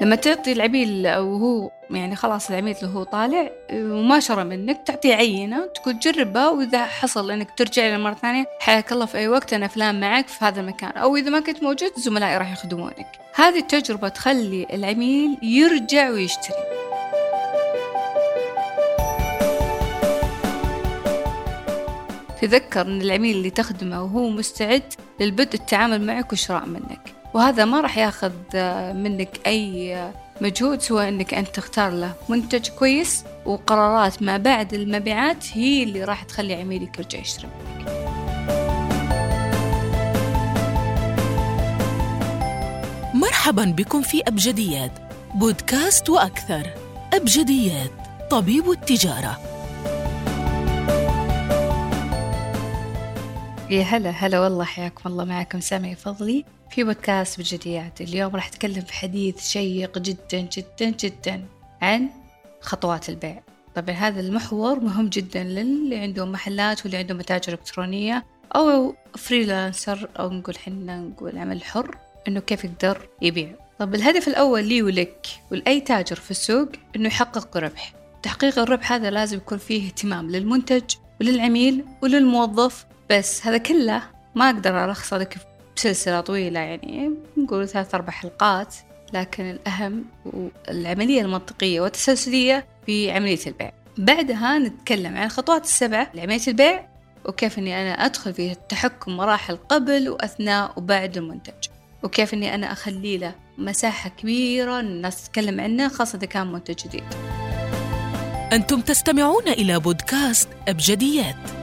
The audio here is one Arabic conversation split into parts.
لما تعطي العميل أو هو يعني خلاص العميل اللي هو طالع وما شرى منك تعطيه عينة تقول جربها وإذا حصل إنك ترجع لنا مرة ثانية حياك الله في أي وقت أنا فلان معك في هذا المكان. أو إذا ما كنت موجود زملائي راح يخدمونك. هذه التجربة تخلي العميل يرجع ويشتري. تذكر أن العميل اللي تخدمه وهو مستعد للبدء التعامل معك وشراء منك. وهذا ما راح ياخذ منك أي مجهود سوى أنك أنت تختار له. منتج كويس وقرارات ما بعد المبيعات هي اللي راح تخلي عميلك يرجع يشتري منك. مرحبا بكم في أبجديات بودكاست وأكثر. أبجديات طبيب التجارة. يا هلا هلا والله حياكم الله معكم سامي فضلي. في بودكاست بجديات. اليوم راح أتكلم في حديث شيق جدا جدا جدا عن خطوات البيع. طبعا هذا المحور مهم جدا للي عندهم محلات واللي عندهم متاجر إلكترونية أو فريلانسر أو نقول حنا نقول عمل حر إنه كيف يقدر يبيع. طب الهدف الأول لي ولك ولأي تاجر في السوق إنه يحقق ربح تحقيق الربح هذا لازم يكون فيه اهتمام للمنتج وللعميل وللموظف بس هذا كله ما أقدر ألخصه لك بسلسلة طويلة يعني نقول ثلاث أربع حلقات لكن الأهم العملية المنطقية والتسلسلية في عملية البيع. بعدها نتكلم عن الخطوات السبعة لعملية البيع وكيف أني أنا أدخل في التحكم مراحل قبل وأثناء وبعد المنتج. وكيف أني أنا أخلي له مساحة كبيرة الناس تتكلم عنه خاصة إذا كان منتج جديد. أنتم تستمعون إلى بودكاست أبجديات.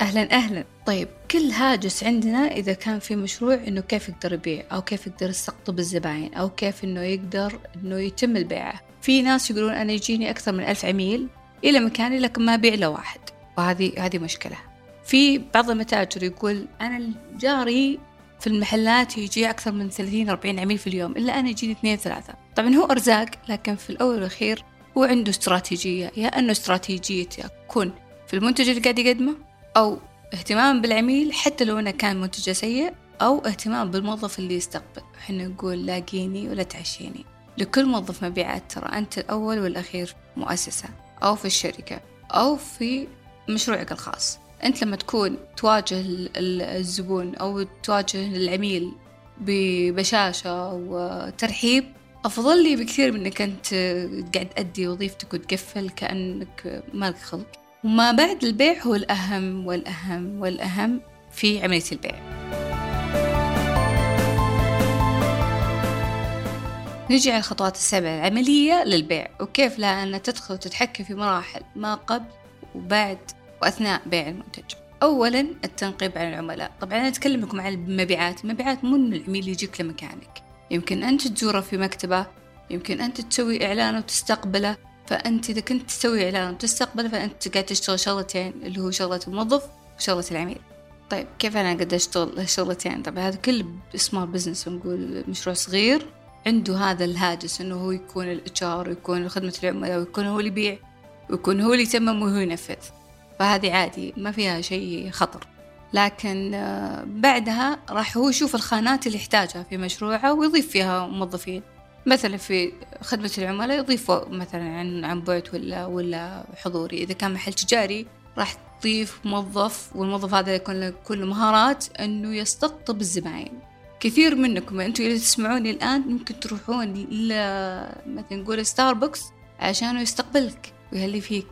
أهلا أهلا. طيب كل هاجس عندنا إذا كان في مشروع إنه كيف يقدر يبيع أو كيف يقدر يستقطب الزباين أو كيف إنه يقدر إنه يتم البيعة. في ناس يقولون أنا يجيني أكثر من ألف عميل إلى مكاني لكن ما أبيع له واحد. وهذه هذه مشكلة. في بعض المتاجر يقول أنا جاري في المحلات يجي أكثر من 30 40 عميل في اليوم إلا أنا يجيني اثنين ثلاثة. طبعا هو أرزاق لكن في الأول والأخير هو عنده استراتيجية. يا أنه استراتيجيته تكون في المنتج اللي قاعد يقدمه أو اهتمام بالعميل حتى لو أنه كان منتجه سيء أو اهتمام بالموظف اللي يستقبل. إحنا نقول لاقيني ولا تعشيني لكل موظف مبيعات ترى أنت الأول والأخير مؤسسة أو في الشركة أو في مشروعك الخاص. أنت لما تكون تواجه الزبون أو تواجه العميل ببشاشة وترحيب أفضل لي بكثير من إنك أنت قاعد تأدي وظيفتك وتقفل كأنك مالك خلق. وما بعد البيع هو الأهم والأهم والأهم في عملية البيع. نجي على الخطوات السبع. العملية للبيع. وكيف لها أن تدخل وتتحكم في مراحل ما قبل وبعد وأثناء بيع المنتج. أولا التنقيب عن العملاء. طبعا أنا أتكلم لكم عن المبيعات. المبيعات مو إن العميل يجيك لمكانك. يمكن أنت تزوره في مكتبة. يمكن أنت تسوي إعلان وتستقبله. فأنت إذا كنت تسوي إعلان وتستقبل فأنت قاعد تشتغل شغلتين اللي هو شغلة الموظف وشغلة العميل. طيب كيف أنا قد أشتغل الشغلتين طبعا هذا كل small business ونقول مشروع صغير عنده هذا الهاجس إنه هو يكون ال HR ويكون خدمة العملاء ويكون هو اللي يبيع ويكون هو اللي يتمم وهو ينفذ. فهذه عادي ما فيها شيء خطر. لكن آه، بعدها راح هو يشوف الخانات اللي يحتاجها في مشروعه ويضيف فيها موظفين. مثلا في خدمة العملاء يضيفوا مثلا عن عن بعد ولا ولا حضوري. إذا كان محل تجاري راح تضيف موظف والموظف هذا يكون له كل مهارات إنه يستقطب الزباين. كثير منكم أنتم إذا تسمعوني الآن ممكن تروحون ل مثلا نقول ستاربكس عشان يستقبلك ويهلي فيك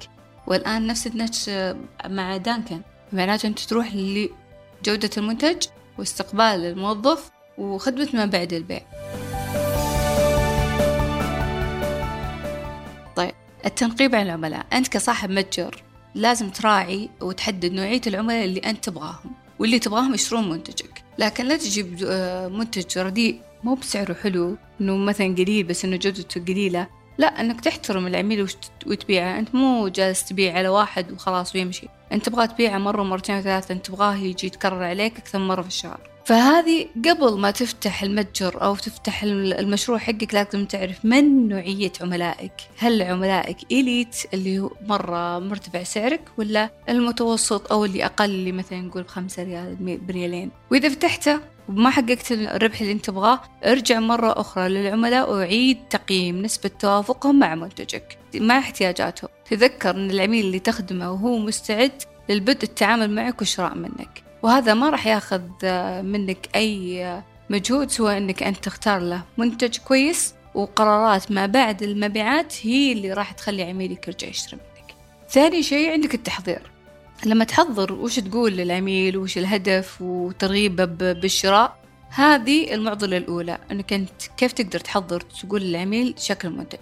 والآن نفس النتش مع دانكن. معناته أنت تروح لجودة المنتج واستقبال الموظف وخدمة ما بعد البيع. التنقيب عن العملاء. أنت كصاحب متجر لازم تراعي وتحدد نوعية العملاء اللي أنت تبغاهم واللي تبغاهم يشترون منتجك. لكن لا تجيب آه، منتج رديء مو بسعره حلو إنه مثلا قليل بس إنه جودته قليلة. لا إنك تحترم العميل وتبيعه. أنت مو جالس تبيع على واحد وخلاص ويمشي. أنت تبغى تبيعه مرة مرتين وثلاثة. أنت تبغاه يجي يتكرر عليك أكثر مرة في الشهر. فهذه قبل ما تفتح المتجر أو تفتح المشروع حقك لازم تعرف من نوعية عملائك. هل عملائك إليت اللي هو مرة مرتفع سعرك ولا المتوسط أو اللي أقل اللي مثلا نقول بخمسة ريال بريالين؟ وإذا فتحته وما حققت الربح اللي انت تبغاه. ارجع مرة أخرى للعملاء وعيد تقييم نسبة توافقهم مع منتجك مع احتياجاتهم. تذكر أن العميل اللي تخدمه وهو مستعد للبدء التعامل معك والشراء منك. وهذا ما راح ياخذ منك أي مجهود سوى أنك أنت تختار له منتج كويس وقرارات ما بعد المبيعات هي اللي راح تخلي عميلك يرجع يشتري منك. ثاني شيء عندك التحضير. لما تحضر وش تقول للعميل وش الهدف وترغيبه بالشراء هذه المعضلة الأولى أنك أنت كيف تقدر تحضر تقول للعميل شكل المنتج.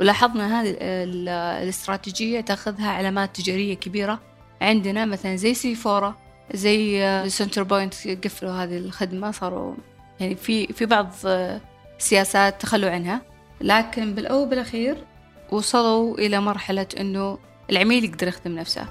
ولاحظنا هذه الاستراتيجية تأخذها علامات تجارية كبيرة. عندنا مثلا زي Sephora زي Centrepoint قفلوا هذه الخدمة صاروا يعني في في بعض سياسات تخلوا عنها. لكن بالأول بالأخير وصلوا إلى مرحلة إنه العميل يقدر يخدم نفسه.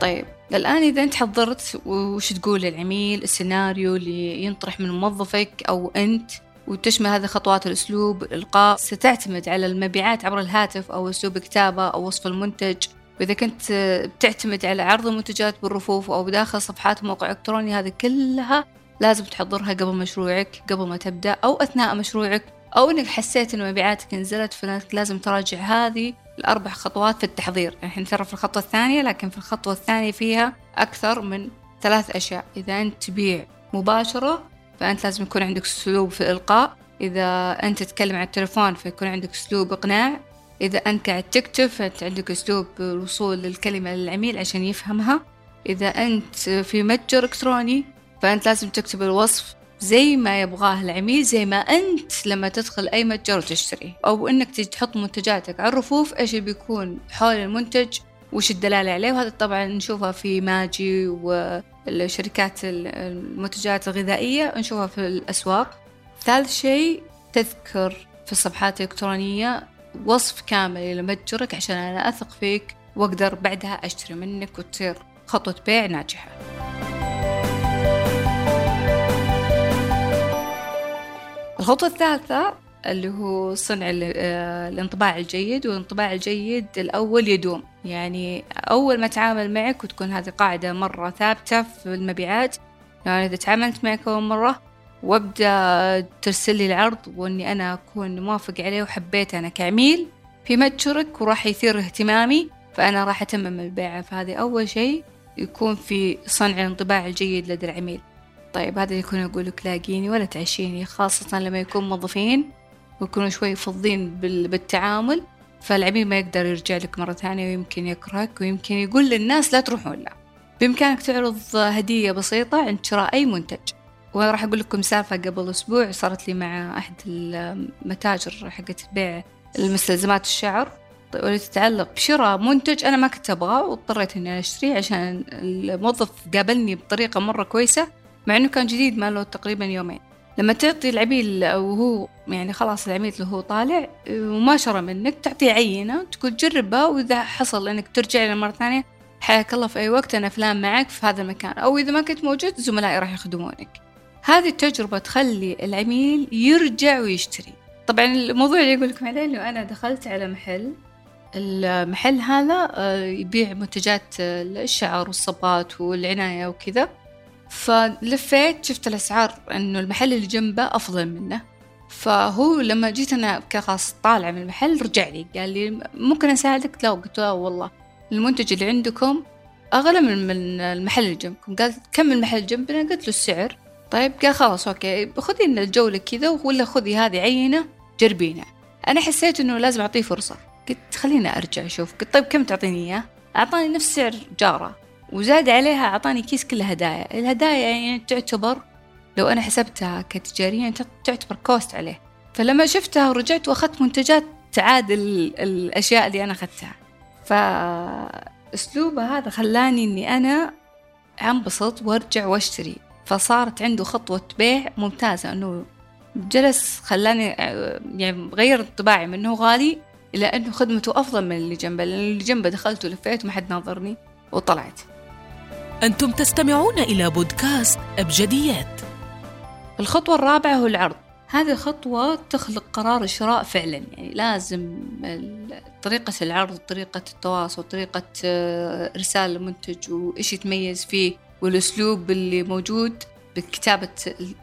طيب الآن إذا أنت حضرت وش تقول للعميل السيناريو اللي ينطرح من موظفك أو أنت وتشمل هذه خطوات الأسلوب الإلقاء ستعتمد على المبيعات عبر الهاتف أو أسلوب كتابة أو وصف المنتج. وإذا كنت بتعتمد على عرض المنتجات بالرفوف أو بداخل صفحات موقع إلكتروني هذه كلها لازم تحضرها قبل مشروعك قبل ما تبدأ أو أثناء مشروعك أو إنك حسيت إن مبيعاتك نزلت فإنك لازم تراجع هذه الأربع خطوات في التحضير. الحين ترى في الخطوة الثانية لكن في الخطوة الثانية فيها أكثر من ثلاث أشياء. إذا أنت تبيع مباشرة فأنت لازم يكون عندك أسلوب في الإلقاء. إذا أنت تتكلم على التليفون فيكون عندك أسلوب إقناع. إذا أنت قاعد تكتب فأنت عندك أسلوب الوصول للكلمة للعميل عشان يفهمها. إذا أنت في متجر إلكتروني فأنت لازم تكتب الوصف زي ما يبغاه العميل زي ما أنت لما تدخل أي متجر وتشتري أو إنك تحط منتجاتك على الرفوف إيش اللي بيكون حول المنتج وش الدلالة عليه. وهذا طبعا نشوفها في ماجي والشركات المنتجات الغذائية نشوفها في الأسواق. ثالث شيء تذكر في الصفحات الإلكترونية وصف كامل لمتجرك عشان أنا أثق فيك وأقدر بعدها أشتري منك وتصير خطوة بيع ناجحة. الخطوة الثالثة اللي هو صنع آه، الانطباع الجيد والانطباع الجيد الأول يدوم. يعني أول ما تعامل معك وتكون هذه قاعدة مرة ثابتة في المبيعات يعني إذا تعاملت معك أول مرة وابدأ ترسل لي العرض وإني أنا أكون موافق عليه وحبيته أنا كعميل في متجرك وراح يثير اهتمامي فأنا راح أتمم البيعة فهذه أول شيء يكون في صنع الانطباع الجيد لدى العميل. طيب هذا يكون يقول لك لاقيني ولا تعشيني خاصة لما يكون موظفين ويكونوا شوي فضين بالتعامل فالعميل ما يقدر يرجع لك مرة ثانية ويمكن يكرهك ويمكن يقول للناس لا تروحون له. بإمكانك تعرض هدية بسيطة عند شراء أي منتج. وراح أقول لكم سالفة قبل أسبوع صارت لي مع أحد المتاجر حقت بيع المستلزمات الشعر. واللي تتعلق بشراء منتج أنا ما كنت أبغاه واضطريت إني أشتريه عشان الموظف قابلني بطريقة مرة كويسة. مع إنه كان جديد ما له تقريبا يومين. لما تعطي العميل وهو يعني خلاص العميل اللي هو طالع وما شرى منك تعطيه عينة تقول جربها وإذا حصل إنك ترجع لنا مرة ثانية حياك الله في أي وقت أنا فلان معك في هذا المكان. أو إذا ما كنت موجود زملائي راح يخدمونك. هذه التجربة تخلي العميل يرجع ويشتري. طبعا الموضوع اللي أقول لكم عليه إنه أنا دخلت على محل المحل هذا آه، يبيع منتجات الشعر والصبات والعناية وكذا. فلفيت شفت الأسعار إنه المحل اللي جنبه أفضل منه. فهو لما جيت أنا كخاص طالعة من المحل رجع لي قال لي ممكن أساعدك؟ لا قلت له والله. المنتج اللي عندكم أغلى من المحل اللي جنبكم. قال كم المحل جنبنا؟ قلت له السعر. طيب قال خلاص okay. خذي لنا الجولة كذا ولا خذي هذه عينة جربينا أنا حسيت إنه لازم أعطيه فرصة. قلت خلينا أرجع أشوف. قلت طيب كم تعطيني إياه؟ أعطاني نفس سعر جاره. وزاد عليها أعطاني كيس كله هدايا. الهدايا يعني تعتبر لو أنا حسبتها كتجاريا تعتبر cost عليه. فلما شفتها ورجعت وأخذت منتجات تعادل الأشياء اللي أنا أخذتها. فأسلوبه هذا خلاني إني أنا أنبسط وأرجع وأشتري. فصارت عنده خطوة بيع ممتازة. إنه جلس خلاني يعني غير انطباعي منه غالي إلى أنه خدمته أفضل من اللي جنبه. لأن اللي جنبه دخلت ولفيت وما حد ناظرني وطلعت. أنتم تستمعون إلى بودكاست أبجديات. الخطوة الرابعة هو العرض. هذه الخطوة تخلق قرار الشراء فعلا. يعني لازم طريقة العرض طريقة التواصل طريقة آه، إرسال المنتج وإيش يتميز فيه والأسلوب اللي موجود بكتابة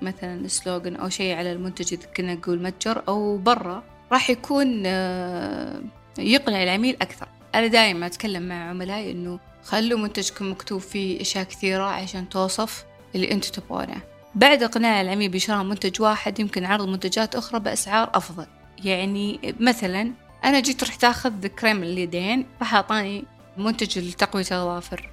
مثلا سلوغن أو شيء على المنتج إذا كنا نقول متجر أو برا راح يكون آه، يقنع العميل أكثر. أنا دائما أتكلم مع عملائي إنه خلوا منتجكم مكتوب فيه أشياء كثيرة عشان توصف اللي أنتوا تبغونه. بعد إقناع العميل بشراء منتج واحد يمكن عرض منتجات أخرى بأسعار أفضل. يعني مثلا أنا جيت رحت أخذ كريم اليدين راح أعطاني منتج لتقوية الأظافر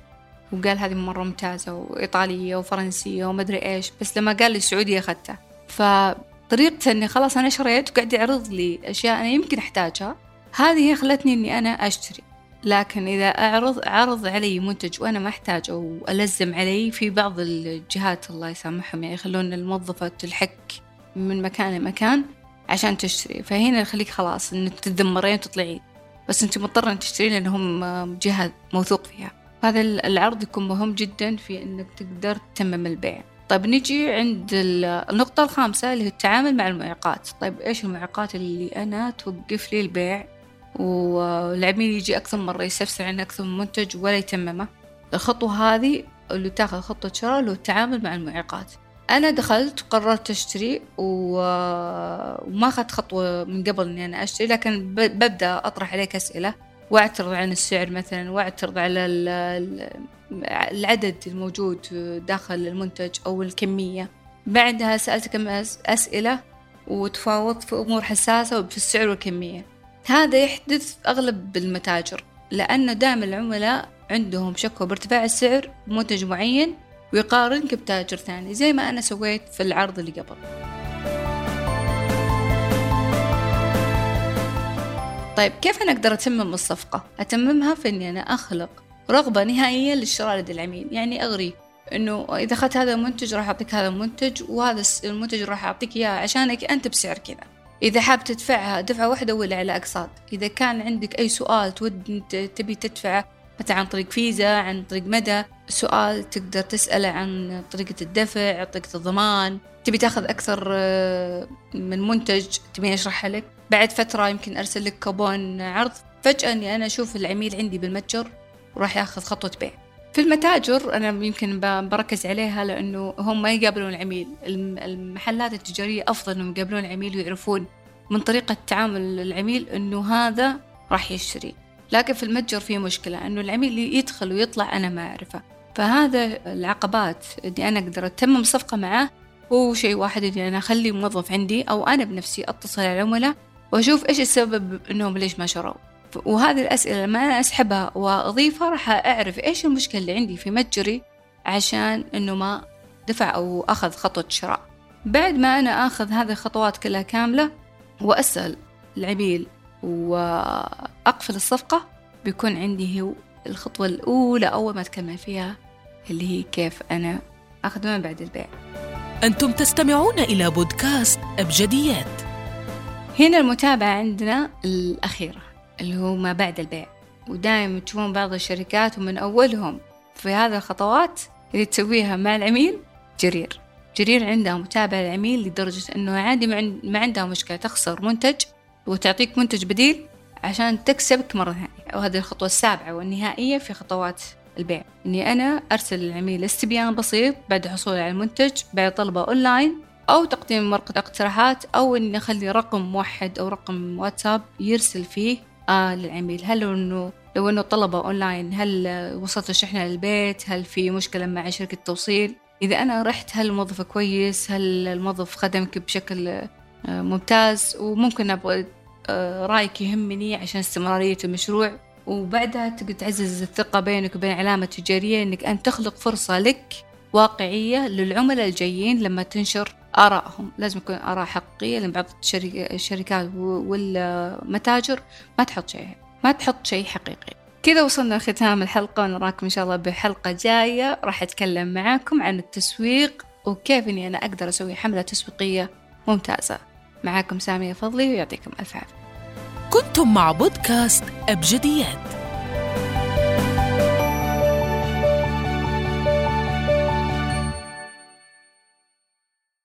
وقال هذه مرة ممتازة وإيطالية وفرنسية ومدري إيش. بس لما قال لي سعودي أخذتها. فطريقته إني خلاص أنا شريت وقاعد يعرض لي أشياء أنا يمكن أحتاجها هذه هي خلتني إني أنا أشتري. لكن إذا أعرض عرض علي منتج وأنا ما أحتاج أو ألزم علي في بعض الجهات الله يسامحهم يعني يخلون الموظفة تلحك من مكان لمكان عشان تشتري. فهنا يخليك خلاص إنك تتذمرين وتطلعين. بس أنت مضطرة أن تشتري لأنهم جهة موثوق فيها. هذا العرض يكون مهم جدا في أنك تقدر تتمم البيع. طيب نجي عند النقطة الخامسة اللي هي التعامل مع المعيقات. طيب إيش المعيقات اللي أنا توقف لي البيع؟ والعميل يجي أكثر مرة يستفسر عن أكثر من منتج ولا يتممه. الخطوة هذه اللي تاخذ خطة شراء اللي هو التعامل مع المعيقات. أنا دخلت وقررت أشتري وما أخذت خطوة من قبل إني أنا أشتري لكن ببدأ أطرح عليك أسئلة وأعترض عن السعر مثلا وأعترض على العدد الموجود داخل المنتج أو الكمية. بعدها سألتك أسئلة وتفاوضت في أمور حساسة في السعر والكمية. هذا يحدث أغلب المتاجر لأنه دائما العملاء عندهم شكوى بارتفاع السعر بمنتج معين ويقارنك بتاجر ثاني زي ما أنا سويت في العرض اللي قبل طيب كيف أنا أقدر أتمم الصفقة؟ أتممها في إني أنا أخلق رغبة نهائية للشراء لدى العميل يعني أغري إنه إذا أخذت هذا المنتج راح أعطيك هذا المنتج وهذا المنتج راح أعطيك إياه عشانك أنت بسعر كذا إذا حاب تدفعها دفعة واحدة ولا على أقساط؟ إذا كان عندك أي سؤال تود تبي تدفعه مثلا عن طريق فيزا عن طريق مدى سؤال تقدر تسأله عن طريقة الدفع طريقة الضمان. تبي تاخذ أكثر آه، من منتج تبي أشرحها لك. بعد فترة يمكن أرسل لك كوبون عرض. فجأة أني أنا أشوف العميل عندي بالمتجر وراح ياخذ خطوة بيع. في المتاجر أنا يمكن بركز عليها لأنه هم ما يقابلون العميل. المحلات التجارية أفضل إنهم يقابلون العميل ويعرفون من طريقة تعامل العميل إنه هذا راح يشتري. لكن في المتجر في مشكلة إنه العميل يدخل ويطلع أنا ما أعرفه. فهذا العقبات إني أنا أقدر أتمم صفقة معاه هو شيء واحد إني أنا أخلي موظف عندي أو أنا بنفسي أتصل على العملاء وأشوف إيش السبب إنهم ليش ما شروا وهذه الأسئلة لما أنا أسحبها وأضيفها راح أعرف إيش المشكلة اللي عندي في متجري عشان إنه ما دفع أو أخذ خطوة شراء. بعد ما أنا أخذ هذه الخطوات كلها كاملة وأسأل العميل وأقفل الصفقة بيكون عندي هو الخطوة الأولى أول ما أتكلم فيها اللي هي كيف أنا أخذ من بعد البيع. أنتم تستمعون إلى بودكاست أبجديات. هنا المتابعة عندنا الأخيرة. اللي هو ما بعد البيع. ودائما تشوفون بعض الشركات ومن أولهم. في هذه الخطوات اللي تسويها مع العميل جرير. جرير عندها متابعة العميل لدرجة أنه عادي ما عندها مشكلة. تخسر منتج وتعطيك منتج بديل عشان تكسبك مرة ثانية. وهذه الخطوة السابعة والنهائية في خطوات البيع. إني أنا أرسل للعميل استبيان بسيط بعد حصوله على المنتج بعد طلبه أونلاين أو تقديم ورقة اقتراحات أو إني أخلي رقم موحد أو رقم واتساب يرسل فيه للعميل هل إنه لو إنه طلبه أونلاين هل وصلت الشحنة للبيت؟ هل في مشكلة مع شركة توصيل إذا أنا رحت هل الموظف كويس؟ هل الموظف خدمك بشكل آه، ممتاز؟ وممكن أبغى آه، رأيك يهمني عشان استمرارية المشروع. وبعدها تقدر تعزز الثقة بينك وبين علامة تجارية إنك أنت تخلق فرصة لك واقعية للعملاء الجايين لما تنشر آرائهم لازم يكون آراء حقيقية لأن بعض الشركات والمتاجر ما تحط شيء ما تحط شيء حقيقي. كذا وصلنا لختام الحلقة ونراكم إن شاء الله بحلقة جاية. راح أتكلم معاكم عن التسويق وكيف إني أنا أقدر أسوي حملة تسويقية ممتازة. معاكم سامية فضلي ويعطيكم ألف عافية. كنتم مع بودكاست أبجديات.